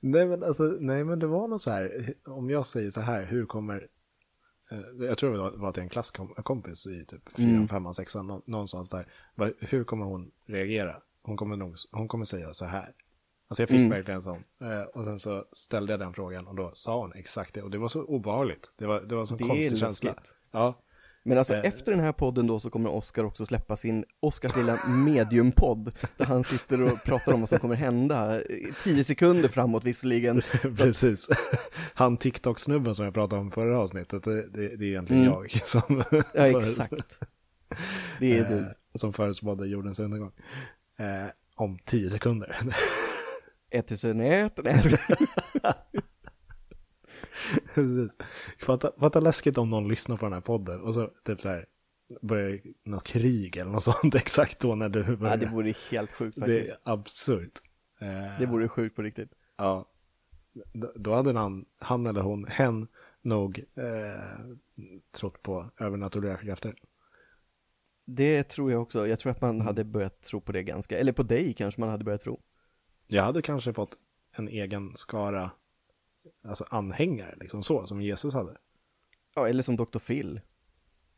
Nej men alltså, nej men det var något så här, om jag säger så här, hur kommer eh, jag tror det var till en klasskompis i typ 4, mm. 5, 6, någonstans där. Hur kommer hon reagera? Hon kommer, nog, hon kommer säga så här. Alltså jag fick mm. verkligen sån. Eh, och sen så ställde jag den frågan och då sa hon exakt det. Och det var så obehagligt. Det var, det var en sån konstig känsla. Ja. Men alltså eh. efter den här podden då så kommer Oskar också släppa sin Oskars lilla mediumpodd Där han sitter och pratar om vad som kommer hända Tio sekunder framåt visserligen Precis Han TikTok-snubben som jag pratade om förra avsnittet Det, det, det är egentligen mm. jag som Ja exakt Det är du eh, Som förutspådde jordens undergång eh, Om tio sekunder 1001 Precis. Fatta, fatta läskigt om någon lyssnar på den här podden och så typ så här börjar något krig eller något sånt exakt då när du börjar. Ja, det vore helt sjukt faktiskt. Det är absurt. Det vore sjukt på riktigt. Ja. Då hade han, han eller hon, hen, nog eh, trott på övernaturliga krafter. Det tror jag också. Jag tror att man mm. hade börjat tro på det ganska, eller på dig kanske man hade börjat tro. Jag hade kanske fått en egen skara alltså anhängare, liksom så, som Jesus hade. Ja, eller som Dr. Phil.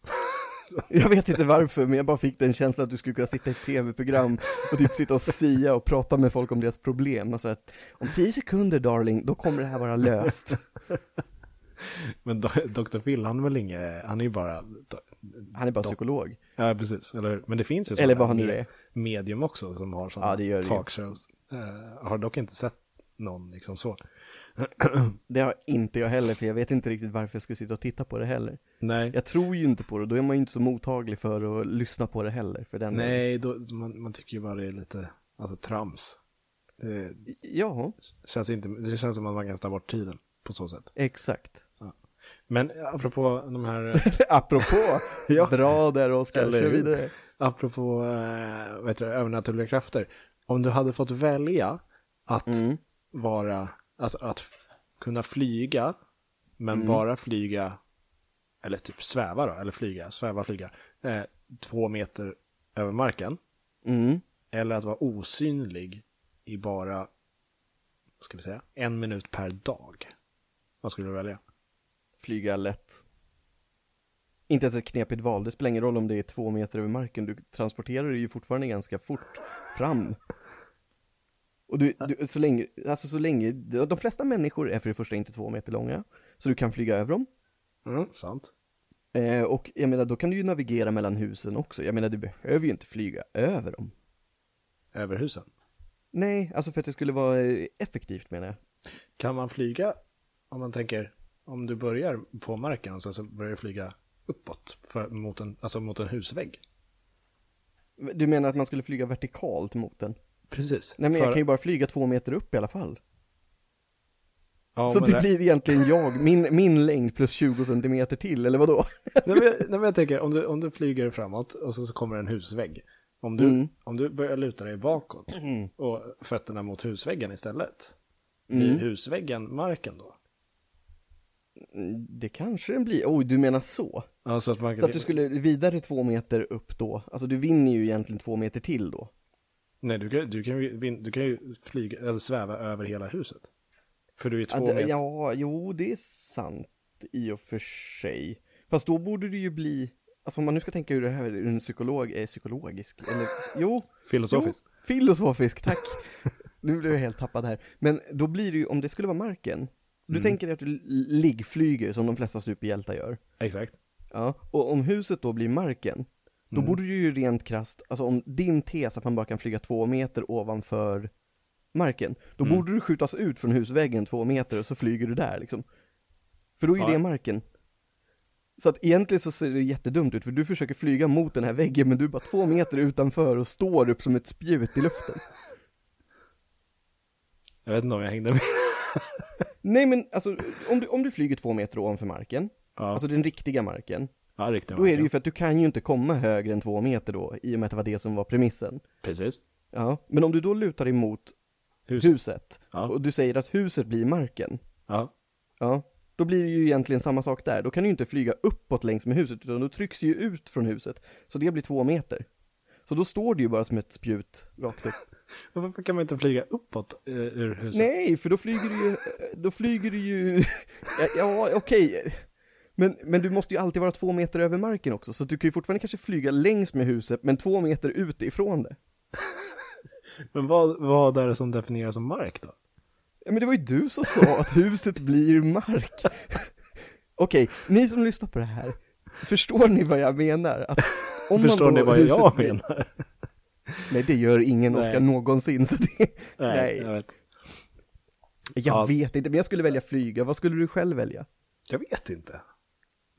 jag vet inte varför, men jag bara fick den känslan att du skulle kunna sitta i ett tv-program och typ sitta och sia och prata med folk om deras problem. Alltså att om tio sekunder darling, då kommer det här vara löst. men Dr. Phil, han är väl inget, han är ju bara... Han är bara psykolog. Ja, precis. Eller, men det finns ju Eller vad han nu är. medium också som har sådana ja, talkshows. Uh, har dock inte sett någon liksom så. Det har inte jag heller, för jag vet inte riktigt varför jag skulle sitta och titta på det heller. Nej. Jag tror ju inte på det, då är man ju inte så mottaglig för att lyssna på det heller. För den Nej, då, man, man tycker ju bara det är lite, alltså trams. Det, ja. Känns inte, det känns som att man kan ställa bort tiden på så sätt. Exakt. Men apropå de här... apropå! ja. Bra där Oskar, kör vidare. Apropå, äh, heter det, övernaturliga krafter. Om du hade fått välja att mm. vara Alltså att kunna flyga, men mm. bara flyga, eller typ sväva då, eller flyga, sväva, flyga, eh, två meter över marken. Mm. Eller att vara osynlig i bara, vad ska vi säga, en minut per dag. Vad skulle du välja? Flyga lätt. Inte ens ett knepigt val, det spelar ingen roll om det är två meter över marken, du transporterar dig ju fortfarande ganska fort fram. Och du, du, så länge, alltså så länge, de flesta människor är för det första inte två meter långa, så du kan flyga över dem. Mm, sant. Eh, och jag menar, då kan du ju navigera mellan husen också. Jag menar, du behöver ju inte flyga över dem. Över husen? Nej, alltså för att det skulle vara effektivt menar jag. Kan man flyga, om man tänker, om du börjar på marken och sen så börjar du flyga uppåt, för, mot, en, alltså mot en husvägg? Du menar att man skulle flyga vertikalt mot den? Precis. Nej men för... jag kan ju bara flyga två meter upp i alla fall. Ja, så det, det blir egentligen jag, min, min längd plus 20 centimeter till, eller vadå? nej, men, nej men jag tänker, om du, om du flyger framåt och så, så kommer en husvägg. Om du, mm. om du börjar luta dig bakåt mm. och fötterna mot husväggen istället. Blir mm. husväggen marken då? Det kanske den blir. Oj, du menar så? Ja, så, att man kan... så att du skulle vidare två meter upp då? Alltså du vinner ju egentligen två meter till då. Nej, du kan, du kan, du kan ju flyga, eller sväva över hela huset. För du är två ja, meter. Ja, jo, det är sant i och för sig. Fast då borde det ju bli, alltså om man nu ska tänka hur det här är en psykolog är psykologisk, eller jo. Filosofisk. Jo, filosofisk, tack. nu blev jag helt tappad här. Men då blir det ju, om det skulle vara marken, du mm. tänker dig att du liggflyger som de flesta superhjältar gör. Exakt. Ja, och om huset då blir marken, då mm. borde du ju rent krast, alltså om din tes att man bara kan flyga två meter ovanför marken, då mm. borde du skjutas ut från husväggen två meter och så flyger du där liksom. För då är ju ja. det marken. Så att egentligen så ser det jättedumt ut, för du försöker flyga mot den här väggen, men du är bara två meter utanför och står upp som ett spjut i luften. Jag vet inte om jag hängde med. Nej men alltså, om du, om du flyger två meter ovanför marken, ja. alltså den riktiga marken, Ja, riktigt. Då är det ju för att du kan ju inte komma högre än två meter då, i och med att det var det som var premissen. Precis. Ja, men om du då lutar dig mot huset, huset ja. och du säger att huset blir marken. Ja. Ja, då blir det ju egentligen samma sak där. Då kan du ju inte flyga uppåt längs med huset, utan då trycks ju ut från huset. Så det blir två meter. Så då står det ju bara som ett spjut rakt upp. Varför kan man inte flyga uppåt uh, ur huset? Nej, för då flyger du ju, då flyger du ju, ja, ja okej. Okay Men, men du måste ju alltid vara två meter över marken också, så du kan ju fortfarande kanske flyga längs med huset, men två meter ut ifrån det. men vad, vad är det som definieras som mark då? Ja, men det var ju du som sa att huset blir mark. Okej, ni som lyssnar på det här, förstår ni vad jag menar? Att om förstår man då, ni vad jag menar? Nej, det gör ingen Oskar någonsin, så det... Nej, nej. jag vet. Jag ja. vet inte, men jag skulle välja flyga. Vad skulle du själv välja? Jag vet inte.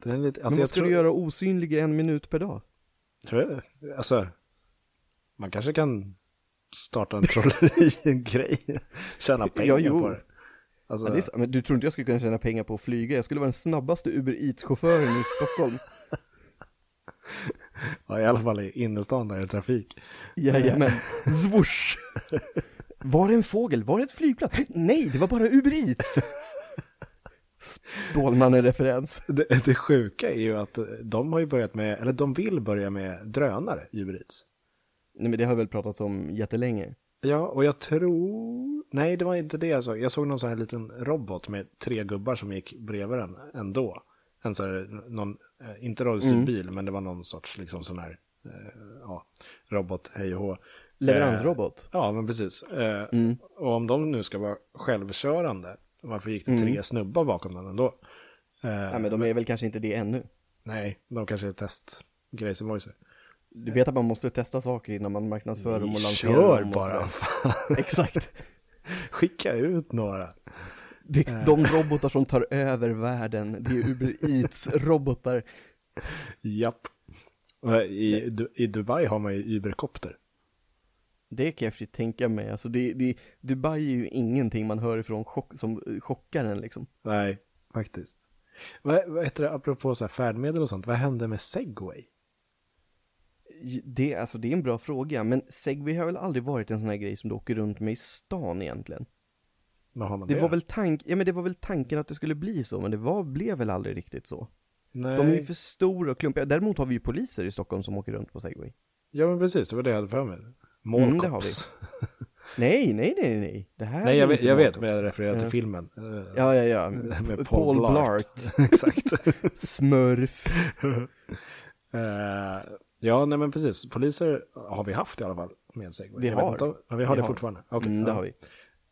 Det är lite, alltså men vad ska tror... du göra osynlig en minut per dag? Jag vet alltså, man kanske kan starta en trolleri-grej, tjäna pengar ja, på det. Alltså... Ja, det är, men du tror inte jag skulle kunna tjäna pengar på att flyga? Jag skulle vara den snabbaste Uber Eats-chauffören i Stockholm. ja, i alla fall i innerstan där det är trafik. Jajamän, swoosh! Var det en fågel? Var det ett flygplan? Nej, det var bara Uber Eats! Stålmannen-referens. Det, det sjuka är ju att de har ju börjat med, eller de vill börja med drönare, Uber Eats. Nej men det har vi väl pratat om jättelänge. Ja, och jag tror... Nej, det var inte det jag såg. Jag såg någon sån här liten robot med tre gubbar som gick bredvid den ändå. En sån här, någon, eh, inte rullstolsbil, mm. men det var någon sorts liksom sån här, eh, ja, robot, hej och hå. Leveransrobot? Eh, ja, men precis. Mm. Och om de nu ska vara självkörande, varför gick det tre mm. snubbar bakom den ändå? Ja, men de är väl kanske inte det ännu? Nej, de kanske är testgrejser voicer. Du vet att man måste testa saker innan man marknadsför dem och lanserar Kör dem. bara! Exakt! Skicka ut några. Det, eh. de robotar som tar över världen, det är Uber Eats-robotar. Japp. I, I Dubai har man ju Uberkopter. Det kan jag för tänka mig, alltså det, det, Dubai är ju ingenting man hör ifrån chock, som chockar en liksom. Nej, faktiskt. Vad, vad heter det, apropå så här färdmedel och sånt, vad hände med segway? Det, alltså, det är en bra fråga, men segway har väl aldrig varit en sån här grej som du åker runt med i stan egentligen? Vad har man det? det? Var väl tank, ja, men det var väl tanken att det skulle bli så, men det var, blev väl aldrig riktigt så. Nej. De är ju för stora och klumpiga. Däremot har vi ju poliser i Stockholm som åker runt på segway. Ja men precis, det var det jag hade för mig. Målkops. Mm, nej, nej, nej, nej. Det här nej, jag, vet, jag vet, men jag refererar till filmen. Ja, ja, ja. Med Paul, Paul Blart. Exakt. Smurf. uh, Ja, nej men precis. Poliser har vi haft i alla fall med Segway. Vi har. Inte, ja, vi har vi det har. fortfarande. Okay, mm, det ja. har vi.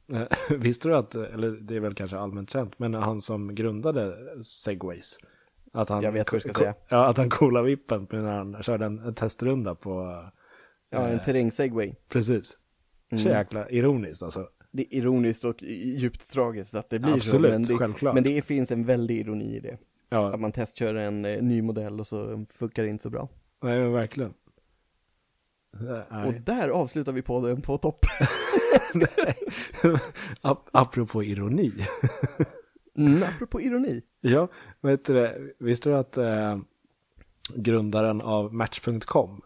Visste du att, eller det är väl kanske allmänt känt, men han som grundade Segways. Att han, jag vet vad du ska säga. Ja, att han coolade vippen när han körde en, en testrunda på... Ja, en eh, terräng-segway. Precis. Mm. Så jäkla ironiskt alltså. Det är ironiskt och djupt tragiskt att det blir Absolut, så. Men det, självklart. Men det finns en väldig ironi i det. Ja. Att man testkör en eh, ny modell och så funkar det inte så bra. Nej, men verkligen. Nej. Och där avslutar vi podden på topp. Ap apropå ironi. mm, apropå ironi. Ja, vet du visste du att eh, grundaren av Match.com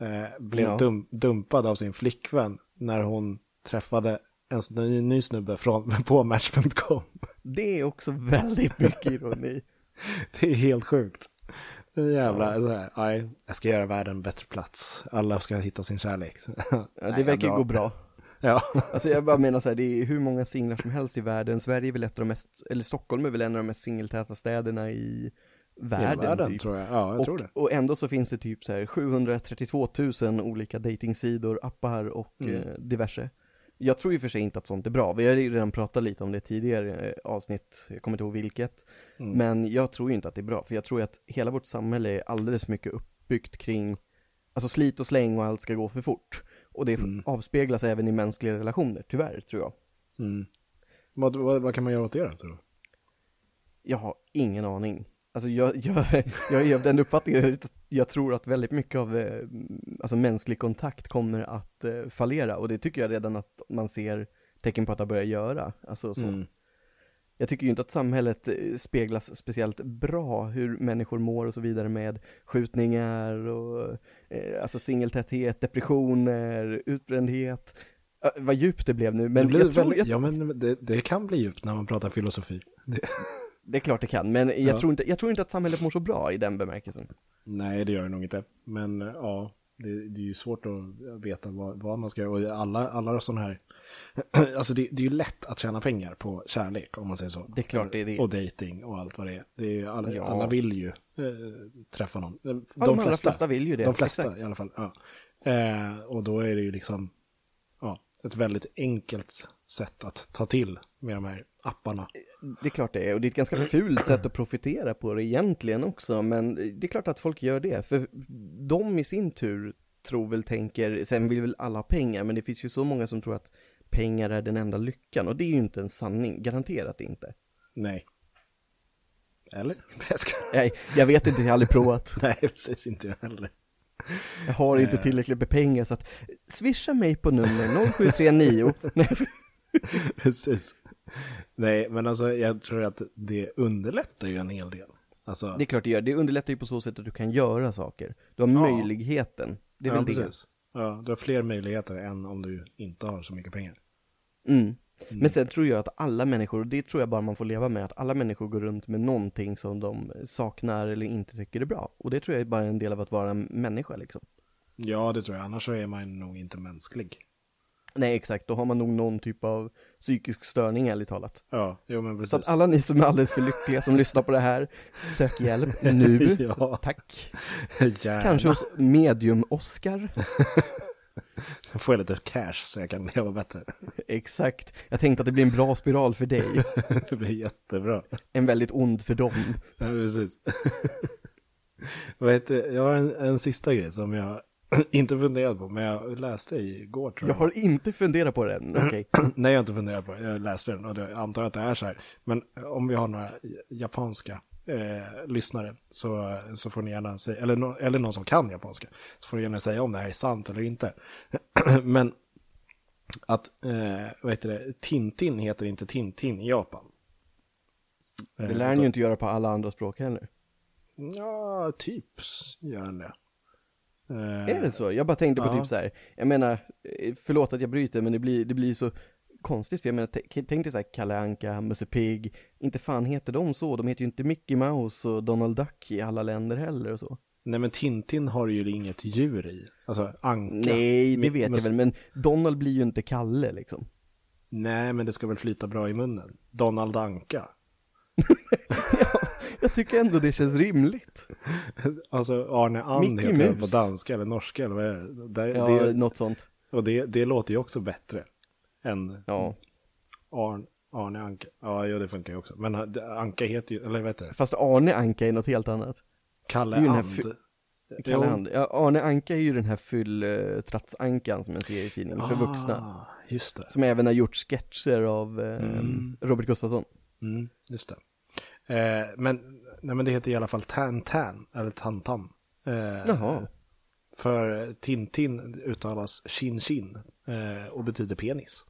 eh, blev ja. dum dumpad av sin flickvän när hon träffade en ny, ny snubbe från, på Match.com. Det är också väldigt mycket ironi. det är helt sjukt. Jävla, ja. så här, aj, jag ska göra världen en bättre plats. Alla ska hitta sin kärlek. Ja, det Nej, verkar gå bra. Ja. Alltså jag bara menar så här, det är hur många singlar som helst i världen. Sverige är väl ett av de mest, eller Stockholm är väl en av de mest singeltäta städerna i världen. I världen typ. tror jag, ja jag och, tror det. Och ändå så finns det typ så här 732 000 olika datingsidor, appar och mm. eh, diverse. Jag tror ju för sig inte att sånt är bra. Vi har redan pratat lite om det tidigare eh, avsnitt, jag kommer inte ihåg vilket. Mm. Men jag tror ju inte att det är bra, för jag tror att hela vårt samhälle är alldeles för mycket uppbyggt kring, alltså slit och släng och allt ska gå för fort. Och det mm. avspeglas även i mänskliga relationer, tyvärr, tror jag. Mm. Vad, vad, vad, kan man göra åt det då, tror du? Jag har ingen aning. Alltså jag, jag, jag är av den uppfattningen att jag tror att väldigt mycket av eh, alltså mänsklig kontakt kommer att eh, fallera och det tycker jag redan att man ser tecken på att det börjar göra. Alltså så. Mm. Jag tycker ju inte att samhället eh, speglas speciellt bra hur människor mår och så vidare med skjutningar och eh, alltså singeltäthet, depressioner, utbrändhet. Vad djupt det blev nu, men det jag tror... Jag... Ja, men det, det, kan bli djupt när man pratar filosofi. Det... Det är klart det kan, men jag, ja. tror inte, jag tror inte att samhället mår så bra i den bemärkelsen. Nej, det gör det nog inte. Men ja, det, det är ju svårt att veta vad, vad man ska göra. Och alla, alla sådana här alltså det, det är ju lätt att tjäna pengar på kärlek om man säger så. Det är klart det är det. Och dating och allt vad det är. Det är alla, Ja. alla vill ju eh, träffa någon. De, Ja, de allra flesta vill ju det. De flesta Exakt. i alla fall. Ja. Eh, och då är det ju liksom ja, ett väldigt enkelt sätt att ta till med de här apparna. Det är klart det är, och det är ett ganska fult sätt att profitera på det egentligen också, men det är klart att folk gör det, för de i sin tur tror väl, tänker, sen vill väl alla ha pengar, men det finns ju så många som tror att pengar är den enda lyckan, och det är ju inte en sanning, garanterat inte. Nej. Eller? Jag ska... Nej, jag vet inte, jag har aldrig provat. Nej, precis inte jag heller. Jag har inte tillräckligt med pengar så att swisha mig på nummer 0739. Nej, Precis. Nej, men alltså jag tror att det underlättar ju en hel del. Alltså, det är klart det gör, det underlättar ju på så sätt att du kan göra saker. Du har Ja. möjligheten. Det är ja, väl det. precis. Ja, du har fler möjligheter än om du inte har så mycket pengar. Mm. Men sen tror jag att alla människor, och det tror jag bara man får leva med, att alla människor går runt med någonting som de saknar eller inte tycker är bra. Och det tror jag är bara en del av att vara en människa liksom. Ja, det tror jag. Annars så är man nog inte mänsklig. Nej exakt, då har man nog någon typ av psykisk störning ärligt talat. Ja, jo men precis. Så att alla ni som är alldeles för lyckliga som lyssnar på det här, sök hjälp nu. ja, Tack. gärna. Kanske hos medium-Oscar. Får jag lite cash så jag kan leva bättre. Exakt. Jag tänkte att det blir en bra spiral för dig. det blir jättebra. En väldigt ond för dem. Ja, precis. Vad heter, jag har en, en sista grej som jag inte funderat på, men jag läste igår tror Jag jag. har inte funderat på den. Okej. Nej, jag har inte funderat på det. Jag läste den och jag antar att det är så här. Men om vi har några japanska eh, lyssnare så, så får ni gärna säga, eller, nå- eller någon som kan japanska, så får ni gärna säga om det här är sant eller inte. Men att, eh, vad heter det, Tintin heter inte Tintin i Japan. Eh, Det lär ni ju inte göra på alla andra språk heller. Ja, typ gör den det. Eh, Är det så? Jag bara tänkte på ja. typ så här. jag menar, eh, förlåt att jag bryter men det blir, det blir så konstigt för jag menar, tänk dig så här Kalle Anka, Musse Pigg, inte fan heter de så, de heter ju inte Mickey Mouse och Donald Duck i alla länder heller och så. Nej, men Tintin har ju inget djur i. Alltså anka. Nej, det vet jag väl, men Donald blir ju inte Kalle liksom. Nej, men det ska väl flyta bra i munnen. Donald Anka. Jag tycker ändå det känns rimligt. Alltså Arne And Mickey heter det på danska eller norska eller vad är det? det, Ja, det något sånt. och det, det låter ju också bättre än Ja. Arne, Arne Anka. Ja, jo, det funkar ju också. Men det- Anka heter ju, eller vad heter det? Fast Arne Anka är något helt annat. Kalle And. Kalle Hand. Ja, Arne Anka är ju den här fylltratsankan som en serietidning för vuxna. Ah, just det. Som även har gjort sketcher av eh, Mm. Robert Gustafsson. Mm, just det. Eh, men, nej, men det heter i alla fall Tan Tan, eller Tantan. Eh, Jaha. För Tintin uttalas Chin Chin eh, och betyder penis.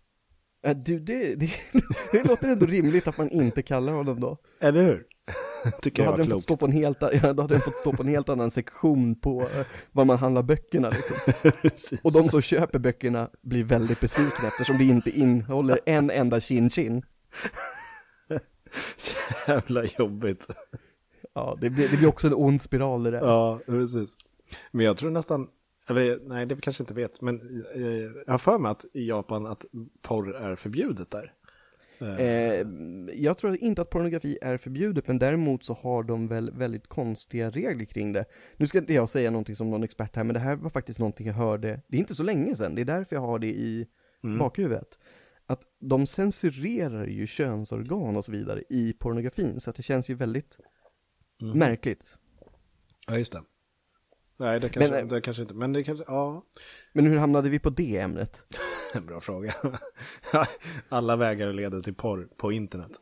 Äh, du, det, det, det låter ändå rimligt att man inte kallar honom då. Eller hur? Då Tycker jag hade, var den fått klokt. stå på en helt, ja, då hade den fått stå på en helt annan sektion på eh, var man handlar böckerna liksom. Och de som köper böckerna blir väldigt besvikna eftersom det inte innehåller en enda chin-chin. Jävla jobbigt. Ja, det blir, det blir också en ond spiral det där. Ja, precis. Men jag tror nästan, eller nej det kanske inte vet, men eh, jag har för mig att i Japan att porr är förbjudet där. Eh, jag tror inte att pornografi är förbjudet, men däremot så har de väl väldigt konstiga regler kring det. Nu ska inte jag säga någonting som någon expert här, men det här var faktiskt någonting jag hörde, det är inte så länge sedan, det är därför jag har det i bakhuvudet. Att de censurerar ju könsorgan och så vidare i pornografin, så att det känns ju väldigt märkligt. Ja, just det. Nej, det kanske, Men, eh, det kanske inte, men det kanske, ja, Men hur hamnade vi på det ämnet? bra fråga. Alla vägar leder till porr på internet.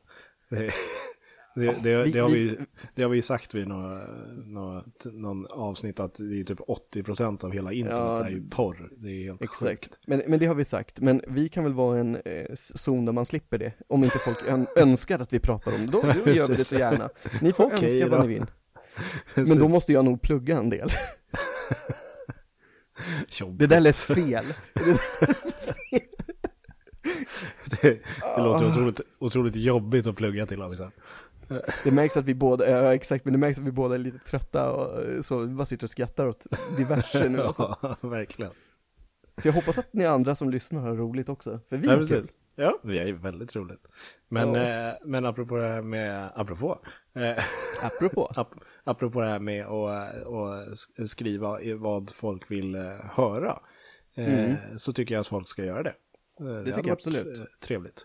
Det, vi- det, har, vi- det har vi sagt vid några, några, någon avsnitt att det är typ 80% av hela internet Ja, är ju porr. Det är helt Exakt, sjukt. men, men det har vi sagt. Men vi kan väl vara en eh, zon där man slipper det. Om inte folk ön önskar att vi pratar om det, då, då gör vi det så gärna. Ni får Okej önska vad då. ni vill. Men då måste jag nog plugga en del. Det där lät fel. Det, det låter otroligt, otroligt jobbigt att plugga till också. Det märks att vi båda, ja exakt, men det märks att vi båda är lite trötta och eh, så vi bara sitter och skrattar åt diverse nu alltså. Ja, verkligen. Så jag hoppas att ni andra som lyssnar har roligt också, för vi ja, precis. Ja, vi är väldigt roligt. Men, Ja. eh, men apropå det här med, apropå, eh, Apropå. ap, apropå det här med att sk- skriva vad folk vill eh, höra, eh, så tycker jag att folk ska göra det. Eh, Det, tycker hade jag absolut. Trevligt.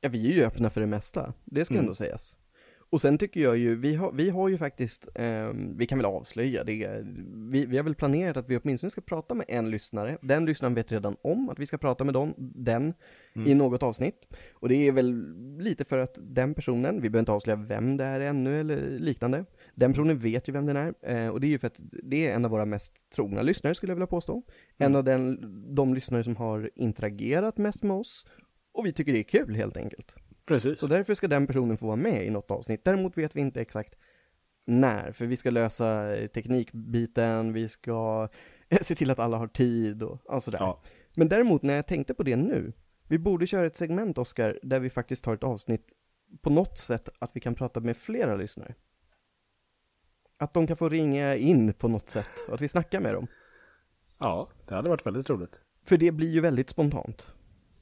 Ja, vi är ju öppna för det mesta, det ska Mm. ändå sägas. Och sen tycker jag ju, vi har, vi har ju faktiskt, eh, vi kan väl avslöja det, vi, vi har väl planerat att vi åtminstone ska prata med en lyssnare. Den lyssnaren vet redan om att vi ska prata med don, den i något avsnitt. Och det är väl lite för att den personen, vi behöver inte avslöja vem det är ännu eller liknande. Den personen vet ju vem den är. Eh, och det är ju för att det är en av våra mest trogna lyssnare skulle jag vilja påstå. En av den, de lyssnare som har interagerat mest med oss. Och vi tycker det är kul helt enkelt. Precis. Så därför ska den personen få vara med i något avsnitt. Däremot vet vi inte exakt när, för vi ska lösa teknikbiten, vi ska se till att alla har tid och, och sådär. Ja. Men däremot när jag tänkte på det nu, vi borde köra ett segment, Oskar, där vi faktiskt tar ett avsnitt på något sätt att vi kan prata med flera lyssnare. Att de kan få ringa in på något sätt och att vi snackar med dem. ja, det hade varit väldigt roligt. För det blir ju väldigt spontant.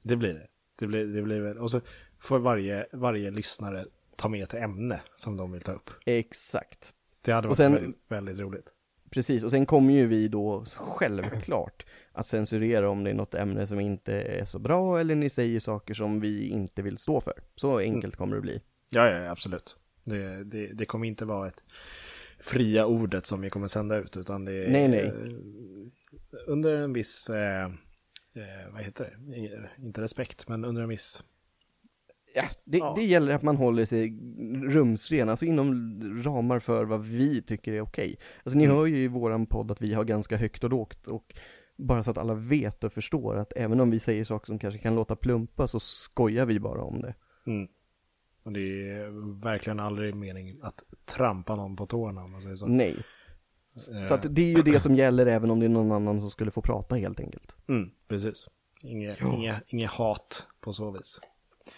Det blir det. Det blir, det blir väl, och så får varje, varje lyssnare ta med ett ämne som de vill ta upp. Exakt. Det hade varit sen- väldigt, väldigt roligt. Precis, och sen kommer ju vi då självklart att censurera om det är något ämne som inte är så bra eller ni säger saker som vi inte vill stå för. Så enkelt kommer det bli. Ja, ja, absolut. Det, det, det kommer inte vara ett fria ordet som vi kommer sända ut, utan det är Nej, nej. eh, under en viss, eh, eh, vad heter det, inte respekt, men under en viss, Ja, det, Ja. det gäller att man håller sig rumsren, alltså inom ramar för vad vi tycker är okej. Alltså ni Mm. hör ju i våran podd att vi har ganska högt och lågt och bara så att alla vet och förstår att även om vi säger saker som kanske kan låta plumpa så skojar vi bara om det. mm. och det är verkligen aldrig mening att trampa någon på tårna om man säger så. Nej. Så att det är ju det som gäller även om det är någon annan som skulle få prata helt enkelt. Mm, precis. Inge, inge, inge hat på så vis.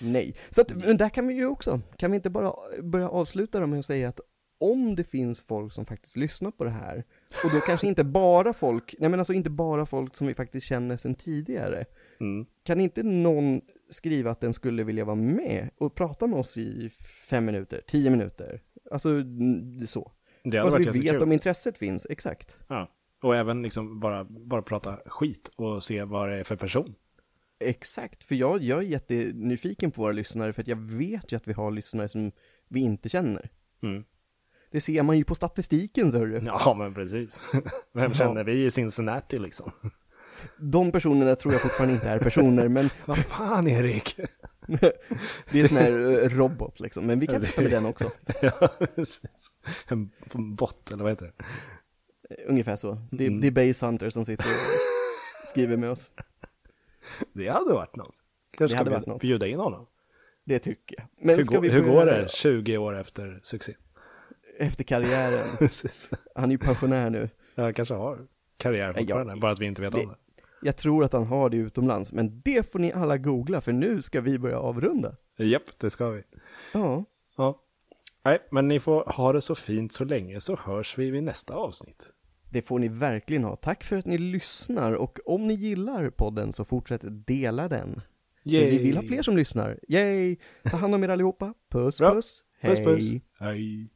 Nej. Så att, men där kan vi ju också, kan vi inte bara börja avsluta då med att säga att om det finns folk som faktiskt lyssnar på det här, och då kanske inte bara folk, nej men alltså inte bara folk som vi faktiskt känner sedan tidigare, Mm. kan inte någon skriva att den skulle vilja vara med och prata med oss i fem minuter, tio minuter? Alltså så. Det hade Alltså varit vi vet jättekul. om intresset finns, exakt. Ja. Och även liksom bara, bara prata skit och se vad det är för person. Exakt, för jag, jag är jättenyfiken på våra lyssnare för att jag vet ju att vi har lyssnare som vi inte känner. Mm. Det ser man ju på statistiken, så du. Ja, men precis. Vem Ja. känner vi i Cincinnati liksom? De personerna tror jag fortfarande inte är personer, men Vad fan Erik? Det är en sån här eh, robot liksom. Men vi kan prata med den också. ja, precis. En bot, eller vad heter det? Eh, Ungefär så. Det, Mm. det är Base Hunter som sitter och skriver med oss. Det hade varit något. Kanske Det hade varit något. bjuda in honom. Det tycker jag. Men Hur, ska går, vi hur går det 20 år efter succé? Efter karriären. Han är ju pensionär nu. Jag kanske har karriär fortfarande, bara att vi inte vet om det- det. Jag tror att han har det utomlands, men det får ni alla googla, för nu ska vi börja avrunda. Japp, det ska vi. Ja, Ja. Nej, men ni får ha det så fint så länge så hörs vi vid nästa avsnitt. det får ni verkligen ha. Tack för att ni lyssnar, och om ni gillar podden så fortsätt dela den. För vi vill ha fler som lyssnar. Yay! Ta hand om er allihopa. Puss puss. Puss Hej. puss. Hej.